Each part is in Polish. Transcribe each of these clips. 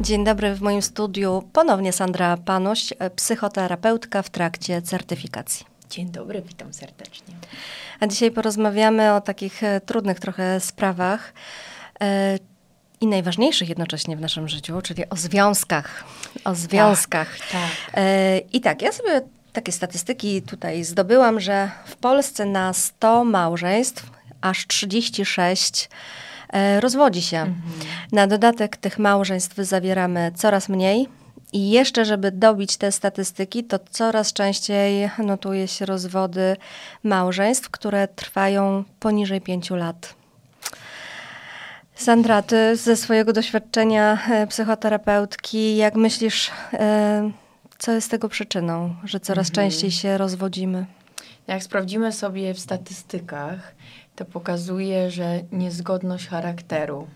Dzień dobry, w moim studiu ponownie Sandra Panuś, psychoterapeutka w trakcie certyfikacji. Dzień dobry, witam serdecznie. A dzisiaj porozmawiamy o takich e, trudnych trochę sprawach e, i najważniejszych jednocześnie w naszym życiu, czyli o związkach. O związkach. Tak, tak. E, I tak, ja sobie takie statystyki tutaj zdobyłam, że w Polsce na 100 małżeństw aż 36 E, rozwodzi się. Mhm. Na dodatek tych małżeństw zawieramy coraz mniej. I jeszcze, żeby dobić te statystyki, to coraz częściej notuje się rozwody małżeństw, które trwają poniżej pięciu lat. Sandra, ty ze swojego doświadczenia e, psychoterapeutki, jak myślisz, e, co jest tego przyczyną, że coraz mhm. częściej się rozwodzimy? Jak sprawdzimy sobie w statystykach, to pokazuje, że niezgodność charakteru.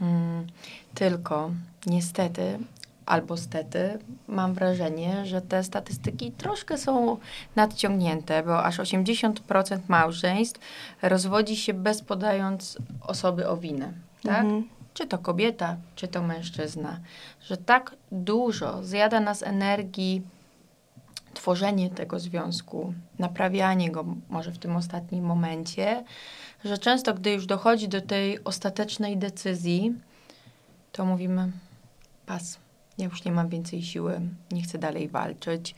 Mm, tylko niestety albo stety mam wrażenie, że te statystyki troszkę są nadciągnięte, bo aż 80% małżeństw rozwodzi się bez podając osoby o winę. Tak? Mhm. Czy to kobieta, czy to mężczyzna. Że tak dużo zjada nas energii tworzenie tego związku, naprawianie go może w tym ostatnim momencie, że często, gdy już dochodzi do tej ostatecznej decyzji, to mówimy: pas, ja już nie mam więcej siły, nie chcę dalej walczyć.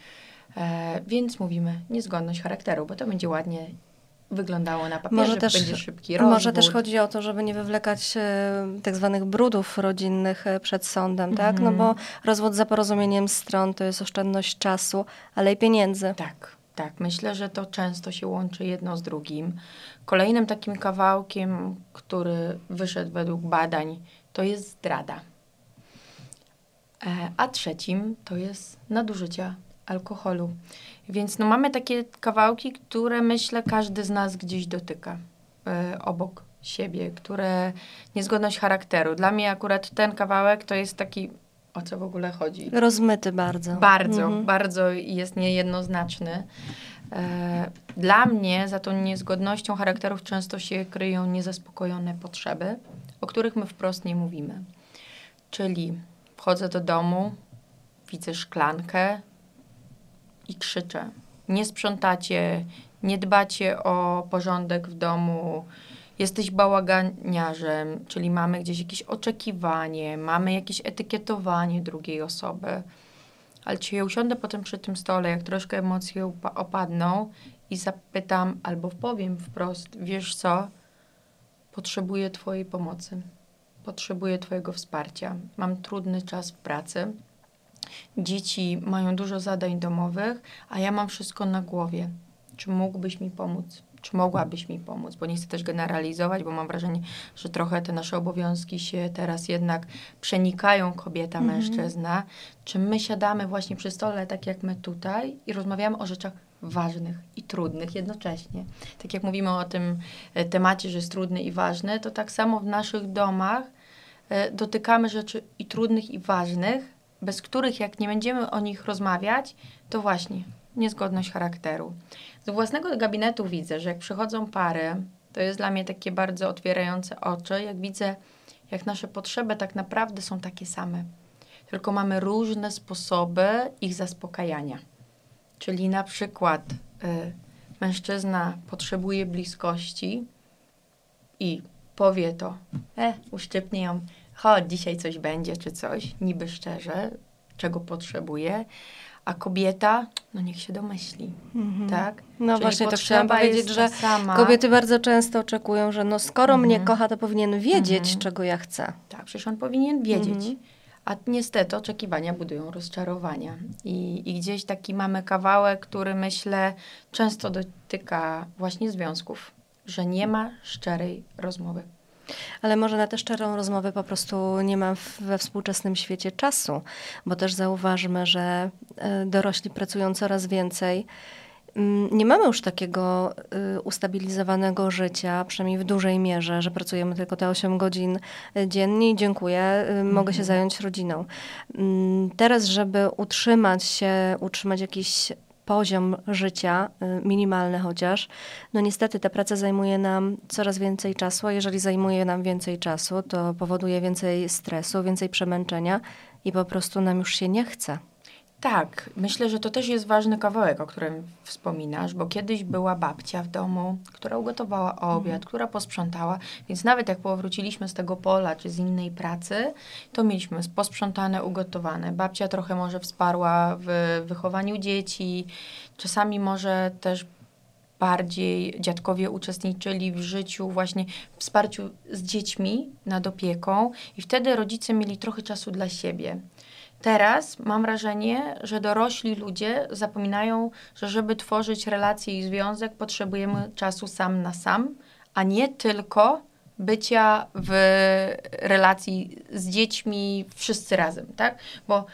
E, więc mówimy niezgodność charakteru, bo to będzie ładnie wyglądało na papierze, może też, będzie szybki rozwód. Może też chodzi o to, żeby nie wywlekać e, tak zwanych brudów rodzinnych e, przed sądem, mm -hmm. tak? No bo mhm. rozwód za porozumieniem stron to jest oszczędność czasu, ale i pieniędzy. Tak, tak. Myślę, że to często się łączy jedno z drugim. Kolejnym takim kawałkiem, który wyszedł według badań, to jest zdrada. E, a trzecim to jest nadużycia alkoholu. Więc no mamy takie kawałki, które myślę każdy z nas gdzieś dotyka y, obok siebie, które niezgodność charakteru. Dla mnie akurat ten kawałek to jest taki, o co w ogóle chodzi? Rozmyty bardzo. Bardzo, mhm. bardzo jest niejednoznaczny. E, dla mnie za tą niezgodnością charakterów często się kryją niezaspokojone potrzeby, o których my wprost nie mówimy. Czyli wchodzę do domu, widzę szklankę, i krzyczę. Nie sprzątacie, nie dbacie o porządek w domu, jesteś bałaganiarzem, czyli mamy gdzieś jakieś oczekiwanie, mamy jakieś etykietowanie drugiej osoby. Ale czy ja usiądę potem przy tym stole, jak troszkę emocje opadną i zapytam albo powiem wprost, wiesz co, potrzebuję Twojej pomocy, potrzebuję Twojego wsparcia, mam trudny czas w pracy, Dzieci mają dużo zadań domowych, a ja mam wszystko na głowie. Czy mógłbyś mi pomóc? Czy mogłabyś mi pomóc? Bo nie chcę też generalizować, bo mam wrażenie, że trochę te nasze obowiązki się teraz jednak przenikają kobieta, mhm. mężczyzna. Czy my siadamy właśnie przy stole, tak jak my tutaj, i rozmawiamy o rzeczach ważnych i trudnych jednocześnie. Tak jak mówimy o tym e, temacie, że jest trudny i ważny, to tak samo w naszych domach e, dotykamy rzeczy i trudnych i ważnych, bez których jak nie będziemy o nich rozmawiać, to właśnie niezgodność charakteru. Z własnego gabinetu widzę, że jak przychodzą pary, to jest dla mnie takie bardzo otwierające oczy, jak widzę, jak nasze potrzeby tak naprawdę są takie same. Tylko mamy różne sposoby ich zaspokajania. Czyli na przykład y, mężczyzna potrzebuje bliskości i powie to, e, uszczypnie ją chodź, dzisiaj coś będzie, czy coś, niby szczerze, czego potrzebuje, a kobieta, no niech się domyśli, mhm. tak? No Czyli właśnie, to chciałam powiedzieć, że sama. kobiety bardzo często oczekują, że no skoro mhm. mnie kocha, to powinien wiedzieć, mhm. czego ja chcę. Tak, przecież on powinien wiedzieć. Mhm. A niestety oczekiwania budują rozczarowania. I, I gdzieś taki mamy kawałek, który myślę często dotyka właśnie związków, że nie ma szczerej rozmowy. Ale może na tę szczerą rozmowę po prostu nie ma we współczesnym świecie czasu, bo też zauważmy, że e, dorośli pracują coraz więcej. Mm, nie mamy już takiego y, ustabilizowanego życia, przynajmniej w dużej mierze, że pracujemy tylko te 8 godzin e, dziennie i dziękuję, y, mogę się mhm. zająć rodziną. Mm, teraz, żeby utrzymać się, utrzymać jakiś poziom życia, y, minimalny chociaż, no niestety ta praca zajmuje nam coraz więcej czasu, a jeżeli zajmuje nam więcej czasu, to powoduje więcej stresu, więcej przemęczenia i po prostu nam już się nie chce. Tak, myślę, że to też jest ważny kawałek, o którym wspominasz, bo kiedyś była babcia w domu, która ugotowała obiad, mhm. która posprzątała, więc nawet jak powróciliśmy z tego pola czy z innej pracy, to mieliśmy posprzątane, ugotowane. Babcia trochę może wsparła w wychowaniu dzieci, czasami może też bardziej dziadkowie uczestniczyli w życiu, właśnie w wsparciu z dziećmi nad opieką, i wtedy rodzice mieli trochę czasu dla siebie. Teraz mam wrażenie, że dorośli ludzie zapominają, że żeby tworzyć relacje i związek, potrzebujemy czasu sam na sam, a nie tylko bycia w relacji z dziećmi wszyscy razem, tak? Bo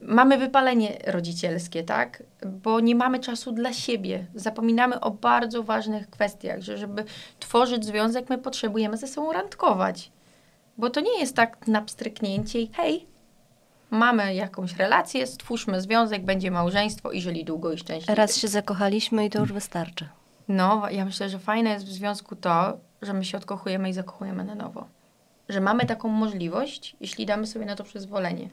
mamy wypalenie rodzicielskie, tak? Bo nie mamy czasu dla siebie. Zapominamy o bardzo ważnych kwestiach, że żeby tworzyć związek, my potrzebujemy ze sobą randkować. Bo to nie jest tak na pstryknięcie i hej, mamy jakąś relację, stwórzmy związek, będzie małżeństwo i żyli długo i szczęśliwie. Raz się zakochaliśmy i to już wystarczy. No, ja myślę, że fajne jest w związku to, że my się odkochujemy i zakochujemy na nowo. Że mamy taką możliwość, jeśli damy sobie na to przyzwolenie.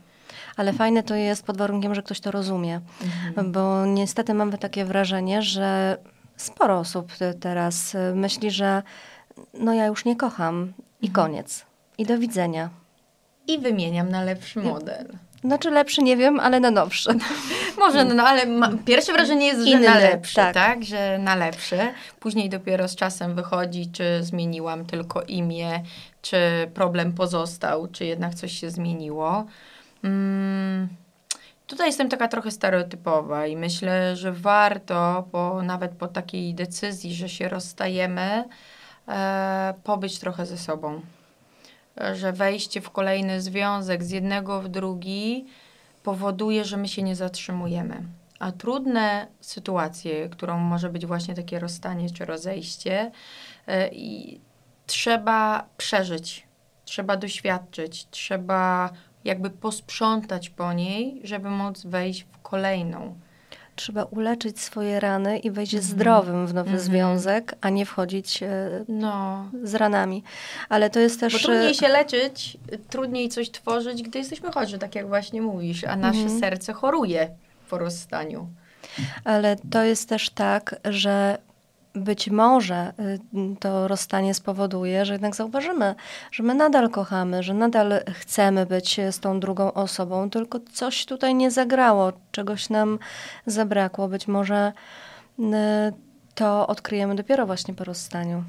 Ale fajne to jest pod warunkiem, że ktoś to rozumie. Mhm. Bo niestety mamy takie wrażenie, że sporo osób teraz myśli, że no ja już nie kocham i mhm. koniec. I do widzenia. I wymieniam na lepszy model. Znaczy lepszy nie wiem, ale na nowszy. Może, no ale ma, pierwsze wrażenie jest, że Inny, na lepszy, tak. tak. Że na lepszy. Później dopiero z czasem wychodzi, czy zmieniłam tylko imię, czy problem pozostał, czy jednak coś się zmieniło. Mm, tutaj jestem taka trochę stereotypowa i myślę, że warto, bo nawet po takiej decyzji, że się rozstajemy, e, pobyć trochę ze sobą że wejście w kolejny związek z jednego w drugi powoduje, że my się nie zatrzymujemy. A trudne sytuacje, którą może być właśnie takie rozstanie czy rozejście, e, i trzeba przeżyć, trzeba doświadczyć, trzeba jakby posprzątać po niej, żeby móc wejść w kolejną trzeba uleczyć swoje rany i wejść mm -hmm. zdrowym w nowy mm -hmm. związek, a nie wchodzić e, no. z ranami. Ale to jest też... Bo trudniej e, się leczyć, trudniej coś tworzyć, gdy jesteśmy chorzy, tak jak właśnie mówisz, a nasze mm -hmm. serce choruje po rozstaniu. Ale to jest też tak, że być może y, to rozstanie spowoduje, że jednak zauważymy, że my nadal kochamy, że nadal chcemy być z tą drugą osobą, tylko coś tutaj nie zagrało, czegoś nam zabrakło. Być może y, to odkryjemy dopiero właśnie po rozstaniu.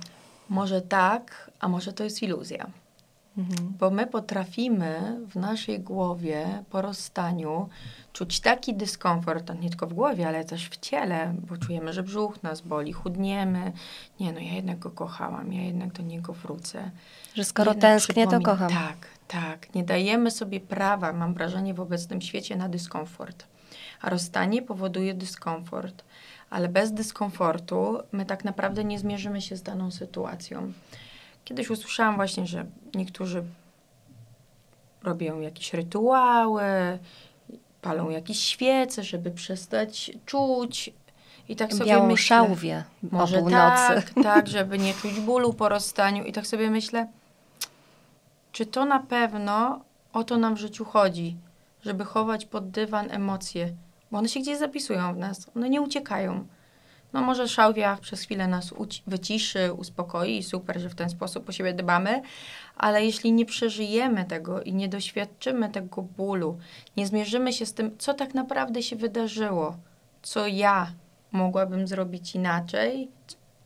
Może tak, a może to jest iluzja. Mhm. Bo my potrafimy w naszej głowie po rozstaniu czuć taki dyskomfort, nie tylko w głowie, ale też w ciele, bo czujemy, że brzuch nas boli, chudniemy. Nie, no ja jednak go kochałam, ja jednak do niego wrócę. Że skoro jednak tęsknię, to kocham. Tak, tak. Nie dajemy sobie prawa, mam wrażenie, w obecnym świecie na dyskomfort. A rozstanie powoduje dyskomfort. Ale bez dyskomfortu my tak naprawdę nie zmierzymy się z daną sytuacją. Kiedyś usłyszałam właśnie, że niektórzy robią jakieś rytuały, palą jakieś świece, żeby przestać czuć. I tak sobie Białą myślę, szałwię może o tak, tak, żeby nie czuć bólu po rozstaniu. I tak sobie myślę, czy to na pewno o to nam w życiu chodzi, żeby chować pod dywan emocje, bo one się gdzieś zapisują w nas, one nie uciekają. No może szałwia przez chwilę nas wyciszy, uspokoi i super, że w ten sposób o siebie dbamy, ale jeśli nie przeżyjemy tego i nie doświadczymy tego bólu, nie zmierzymy się z tym, co tak naprawdę się wydarzyło, co ja mogłabym zrobić inaczej,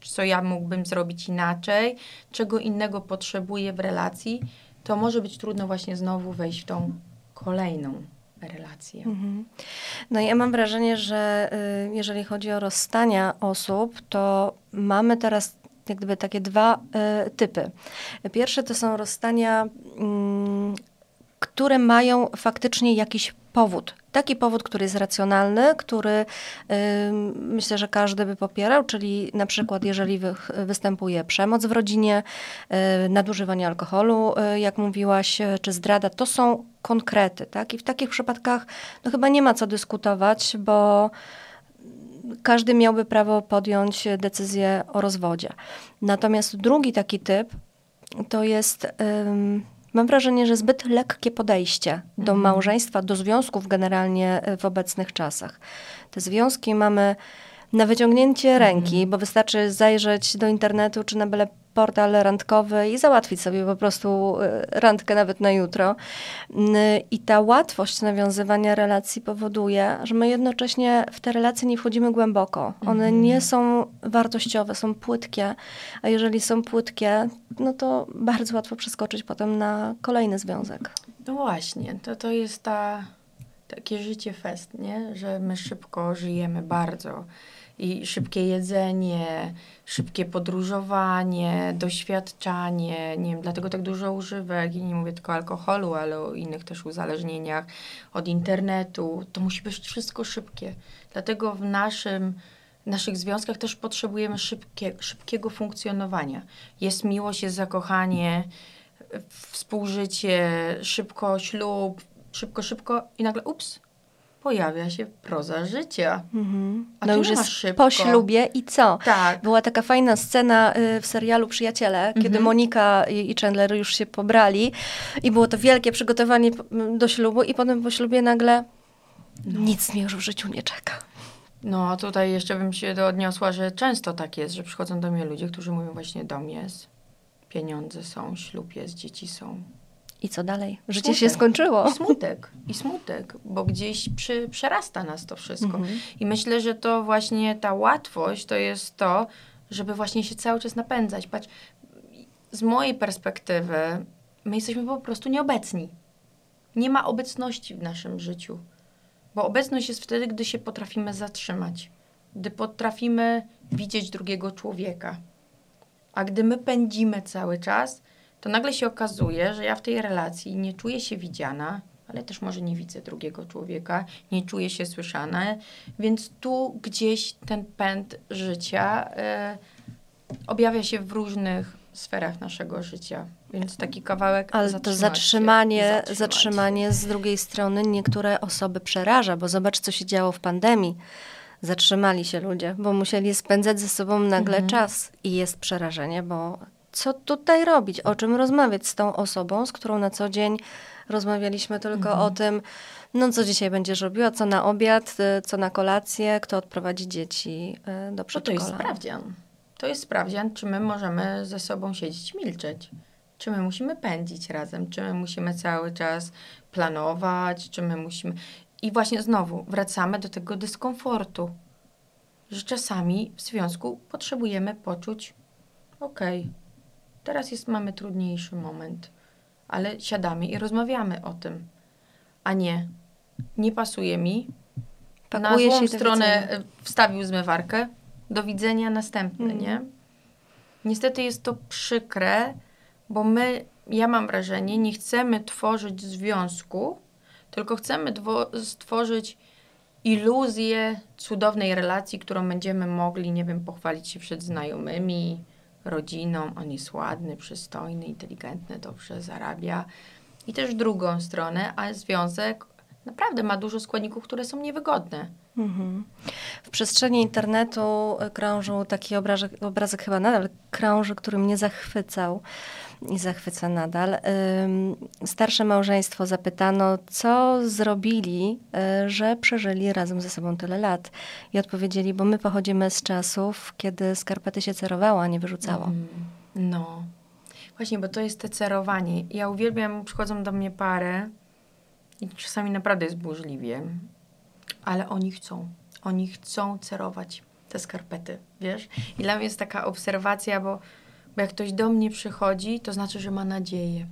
co ja mógłbym zrobić inaczej, czego innego potrzebuję w relacji, to może być trudno właśnie znowu wejść w tą kolejną relacje. Mhm. No ja mam wrażenie, że y, jeżeli chodzi o rozstania osób, to mamy teraz jak gdyby takie dwa y, typy. Pierwsze to są rozstania, y, które mają faktycznie jakiś powód. Taki powód, który jest racjonalny, który y, myślę, że każdy by popierał, czyli na przykład jeżeli wy, występuje przemoc w rodzinie, y, nadużywanie alkoholu, y, jak mówiłaś, czy zdrada, to są konkrety, tak? I w takich przypadkach no chyba nie ma co dyskutować, bo każdy miałby prawo podjąć decyzję o rozwodzie. Natomiast drugi taki typ to jest mam wrażenie, że zbyt lekkie podejście do Mhm. małżeństwa, do związków generalnie e, w obecnych czasach. Te związki mamy na wyciągnięcie ręki, bo wystarczy zajrzeć do internetu czy na byle portal randkowy i załatwić sobie po prostu e, randkę nawet na jutro. I ta łatwość nawiązywania relacji powoduje, że my jednocześnie w te relacje nie wchodzimy głęboko. One nie są wartościowe, są płytkie, a jeżeli są płytkie, no to bardzo łatwo przeskoczyć potem na kolejny związek. No właśnie, to, to jest ta, takie życie fest, nie? Że my szybko żyjemy bardzo. I szybkie jedzenie, szybkie podróżowanie, doświadczanie, nie wiem, dlatego tak dużo używek i nie mówię tylko o alkoholu, ale o innych też uzależnieniach od internetu. To musi być wszystko szybkie. Dlatego w naszym, naszych związkach też potrzebujemy szybkie, szybkiego funkcjonowania. Jest miłość, jest zakochanie, współżycie, szybko ślub, szybko, szybko i nagle ups, pojawia się proza życia. Mhm. A No już jest szybko. po ślubie i co? Tak. Była taka fajna scena y, w serialu Przyjaciele, kiedy Mhm. Monika i Chandler już się pobrali i było to wielkie przygotowanie do ślubu i potem po ślubie nagle nic mnie już w życiu nie czeka. No, a tutaj jeszcze bym się do- odniosła, że często tak jest, że przychodzą do mnie ludzie, którzy mówią właśnie dom jest, pieniądze są, ślub jest, dzieci są. I co dalej? Życie Smutek. się skończyło. I smutek, i smutek, bo gdzieś przy, przerasta nas to wszystko. Mhm. I myślę, że to właśnie ta łatwość to jest to, żeby właśnie się cały czas napędzać. Patrz, z mojej perspektywy, my jesteśmy po prostu nieobecni. Nie ma obecności w naszym życiu. Bo obecność jest wtedy, gdy się potrafimy zatrzymać, gdy potrafimy widzieć drugiego człowieka. A gdy my pędzimy cały czas, to nagle się okazuje, że ja w tej relacji nie czuję się widziana, ale też może nie widzę drugiego człowieka, nie czuję się słyszana, więc tu gdzieś ten pęd życia e, objawia się w różnych sferach naszego życia. Więc taki kawałek Ale to zatrzymanie, zatrzymać. zatrzymanie z drugiej strony niektóre osoby przeraża, bo zobacz, co się działo w pandemii. Zatrzymali się ludzie, bo musieli spędzać ze sobą nagle Mhm. czas i jest przerażenie, bo co tutaj robić? O czym rozmawiać z tą osobą, z którą na co dzień rozmawialiśmy tylko Mhm. o tym, no co dzisiaj będziesz robiła, co na obiad, y, co na kolację, kto odprowadzi dzieci y, do Bo to przedszkola. jest sprawdzian. To jest sprawdzian, czy my możemy ze sobą siedzieć, milczeć. Czy my musimy pędzić razem, czy my musimy cały czas planować, czy my musimy. I właśnie znowu wracamy do tego dyskomfortu, że czasami w związku potrzebujemy poczuć, okej, teraz jest, mamy trudniejszy moment, ale siadamy i rozmawiamy o tym, a nie, nie pasuje mi, na Pakuje złą się i do stronę widzenia. e, wstawił zmywarkę, do widzenia następny, Mhm. nie? Niestety jest to przykre, bo my, ja mam wrażenie, nie chcemy tworzyć związku, tylko chcemy stworzyć iluzję cudownej relacji, którą będziemy mogli, nie wiem, pochwalić się przed znajomymi, rodziną. On jest ładny, przystojny, inteligentny, dobrze zarabia. I też drugą stronę, a związek naprawdę ma dużo składników, które są niewygodne. Mhm. W przestrzeni internetu krążył taki obrazek, obrazek chyba nadal krąży, który mnie zachwycał i zachwyca nadal. Starsze małżeństwo zapytano, co zrobili, y, że przeżyli razem ze sobą tyle lat. I odpowiedzieli, bo my pochodzimy z czasów, kiedy skarpety się cerowało, a nie wyrzucało. Mm, No. Właśnie, bo to jest te cerowanie. Ja uwielbiam, przychodzą do mnie pary i czasami naprawdę jest burzliwie, ale oni chcą. Oni chcą cerować te skarpety, wiesz? I dla mnie jest taka obserwacja, bo, bo jak ktoś do mnie przychodzi, to znaczy, że ma nadzieję,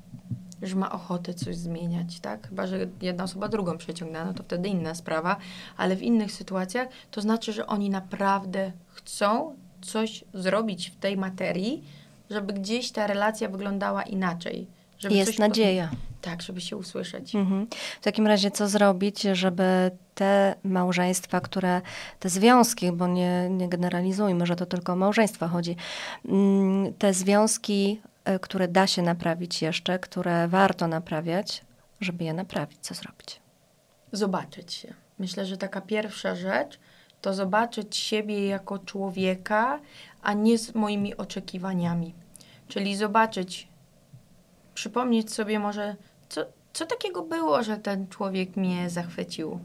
że ma ochotę coś zmieniać, tak? Chyba, że jedna osoba drugą przeciągna, no to wtedy inna sprawa, ale w innych sytuacjach to znaczy, że oni naprawdę chcą coś zrobić w tej materii, żeby gdzieś ta relacja wyglądała inaczej. Żeby Jest nadzieja. Tak, żeby się usłyszeć. Mhm. W takim razie co zrobić, żeby te małżeństwa, które, te związki, bo nie, nie generalizujmy, że to tylko o małżeństwa chodzi, mm, te związki, y, które da się naprawić jeszcze, które warto naprawiać, żeby je naprawić, co zrobić? Zobaczyć się. Myślę, że taka pierwsza rzecz to zobaczyć siebie jako człowieka, a nie z moimi oczekiwaniami. Czyli zobaczyć przypomnieć sobie może, co, co takiego było, że ten człowiek mnie zachwycił.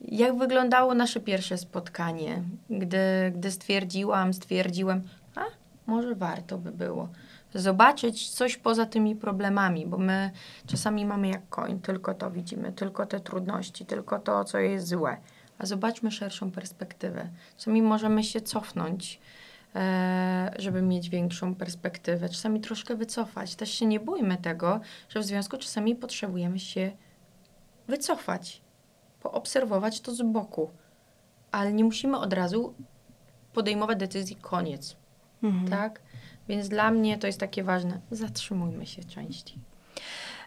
Jak wyglądało nasze pierwsze spotkanie, gdy, gdy stwierdziłam, stwierdziłem, a może warto by było zobaczyć coś poza tymi problemami, bo my czasami mamy jak koń, tylko to widzimy, tylko te trudności, tylko to, co jest złe. A zobaczmy szerszą perspektywę. Czasami możemy się cofnąć, żeby mieć większą perspektywę, czasami troszkę wycofać. Też się nie bójmy tego, że w związku czasami potrzebujemy się wycofać, poobserwować to z boku, ale nie musimy od razu podejmować decyzji koniec. Mhm. Tak? Więc dla mnie to jest takie ważne. Zatrzymujmy się częściej.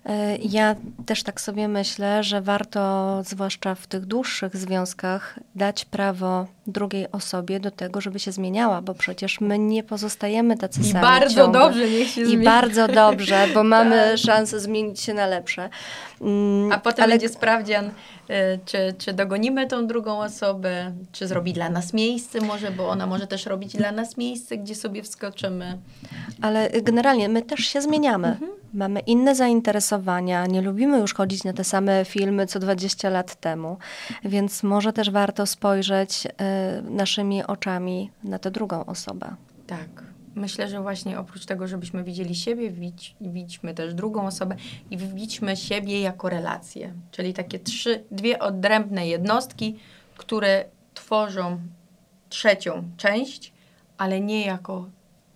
E, ja też tak sobie myślę, że warto, zwłaszcza w tych dłuższych związkach, dać prawo drugiej osobie do tego, żeby się zmieniała, bo przecież my nie pozostajemy tacy sami. I bardzo ciągle. dobrze niech się I bardzo dobrze, bo mamy tak. szansę zmienić się na lepsze. Mm, A potem Ale... będzie sprawdzian, y, czy, czy dogonimy tą drugą osobę, czy zrobi dla nas miejsce może, bo ona może też robić dla nas miejsce, gdzie sobie wskoczymy. Ale generalnie my też się zmieniamy. Mhm. Mamy inne zainteresowania, nie lubimy już chodzić na te same filmy co 20 lat temu, więc może też warto spojrzeć y, naszymi oczami na tę drugą osobę. Tak. Myślę, że właśnie oprócz tego, żebyśmy widzieli siebie, widź, widźmy też drugą osobę i widźmy siebie jako relację. Czyli takie trzy, dwie odrębne jednostki, które tworzą trzecią część, ale nie jako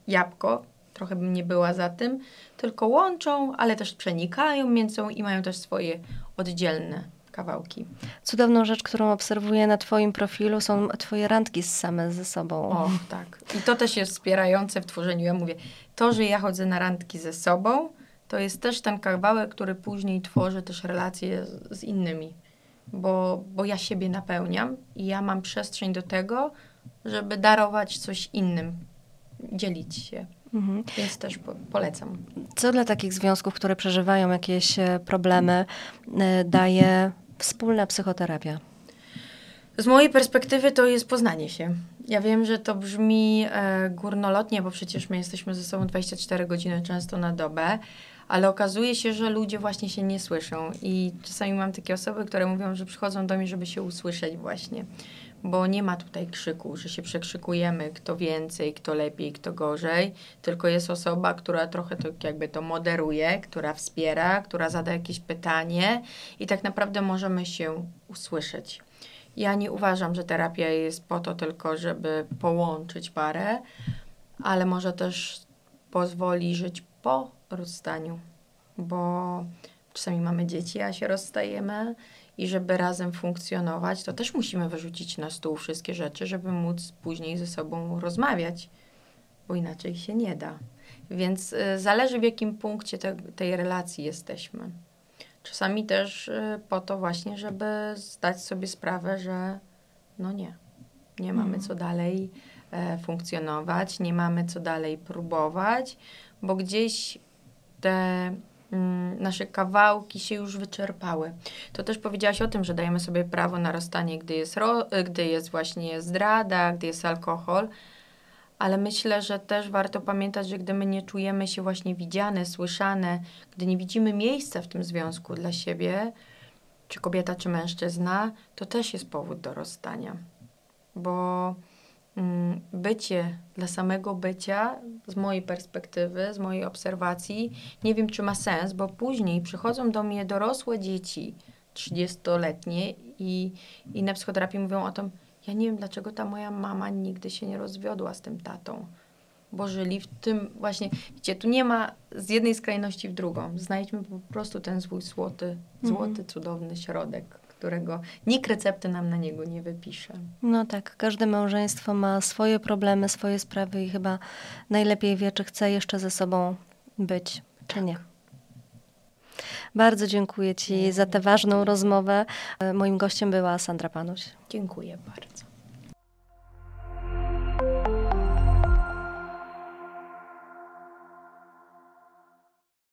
jabłko, trochę bym nie była za tym, tylko łączą, ale też przenikają między sobą i mają też swoje oddzielne kawałki. Cudowną rzecz, którą obserwuję na Twoim profilu, są Twoje randki same ze sobą. O, tak. I to też jest wspierające w tworzeniu. Ja mówię, to, że ja chodzę na randki ze sobą, to jest też ten kawałek, który później tworzy też relacje z, z innymi. Bo, bo ja siebie napełniam i ja mam przestrzeń do tego, żeby darować coś innym, dzielić się. Mhm. Więc też po, polecam. Co dla takich związków, które przeżywają jakieś e, problemy, e, daje wspólna psychoterapia? Z mojej perspektywy to jest poznanie się. Ja wiem, że to brzmi e, górnolotnie, bo przecież my jesteśmy ze sobą 24 godziny często na dobę, ale okazuje się, że ludzie właśnie się nie słyszą i czasami mam takie osoby, które mówią, że przychodzą do mnie, żeby się usłyszeć właśnie bo nie ma tutaj krzyku, że się przekrzykujemy, kto więcej, kto lepiej, kto gorzej, tylko jest osoba, która trochę to jakby to moderuje, która wspiera, która zada jakieś pytanie i tak naprawdę możemy się usłyszeć. Ja nie uważam, że terapia jest po to tylko, żeby połączyć parę, ale może też pozwoli żyć po rozstaniu, bo czasami mamy dzieci, a się rozstajemy i żeby razem funkcjonować, to też musimy wyrzucić na stół wszystkie rzeczy, żeby móc później ze sobą rozmawiać, bo inaczej się nie da. Więc y, zależy w jakim punkcie te, tej relacji jesteśmy. Czasami też y, po to właśnie, żeby zdać sobie sprawę, że no nie, nie mamy mhm. co dalej e, funkcjonować, nie mamy co dalej próbować, bo gdzieś te nasze kawałki się już wyczerpały. To też powiedziałaś o tym, że dajemy sobie prawo na rozstanie, gdy jest, ro, gdy jest właśnie zdrada, gdy jest alkohol, ale myślę, że też warto pamiętać, że gdy my nie czujemy się właśnie widziane, słyszane, gdy nie widzimy miejsca w tym związku dla siebie, czy kobieta, czy mężczyzna, to też jest powód do rozstania. Bo Mm, bycie dla samego bycia, z mojej perspektywy, z mojej obserwacji, nie wiem, czy ma sens, bo później przychodzą do mnie dorosłe dzieci, 30-letnie i, i na psychoterapii mówią o tym, ja nie wiem, dlaczego ta moja mama nigdy się nie rozwiodła z tym tatą. Bo żyli w tym właśnie, wiecie, tu nie ma z jednej skrajności w drugą. Znajdźmy po prostu ten swój złoty, złoty, mhm. cudowny środek którego nikt recepty nam na niego nie wypisze. No tak, każde małżeństwo ma swoje problemy, swoje sprawy i chyba najlepiej wie, czy chce jeszcze ze sobą być, czy tak. nie. Bardzo dziękuję Ci za tę ważną rozmowę. Moim gościem była Sandra Panuś. Dziękuję bardzo.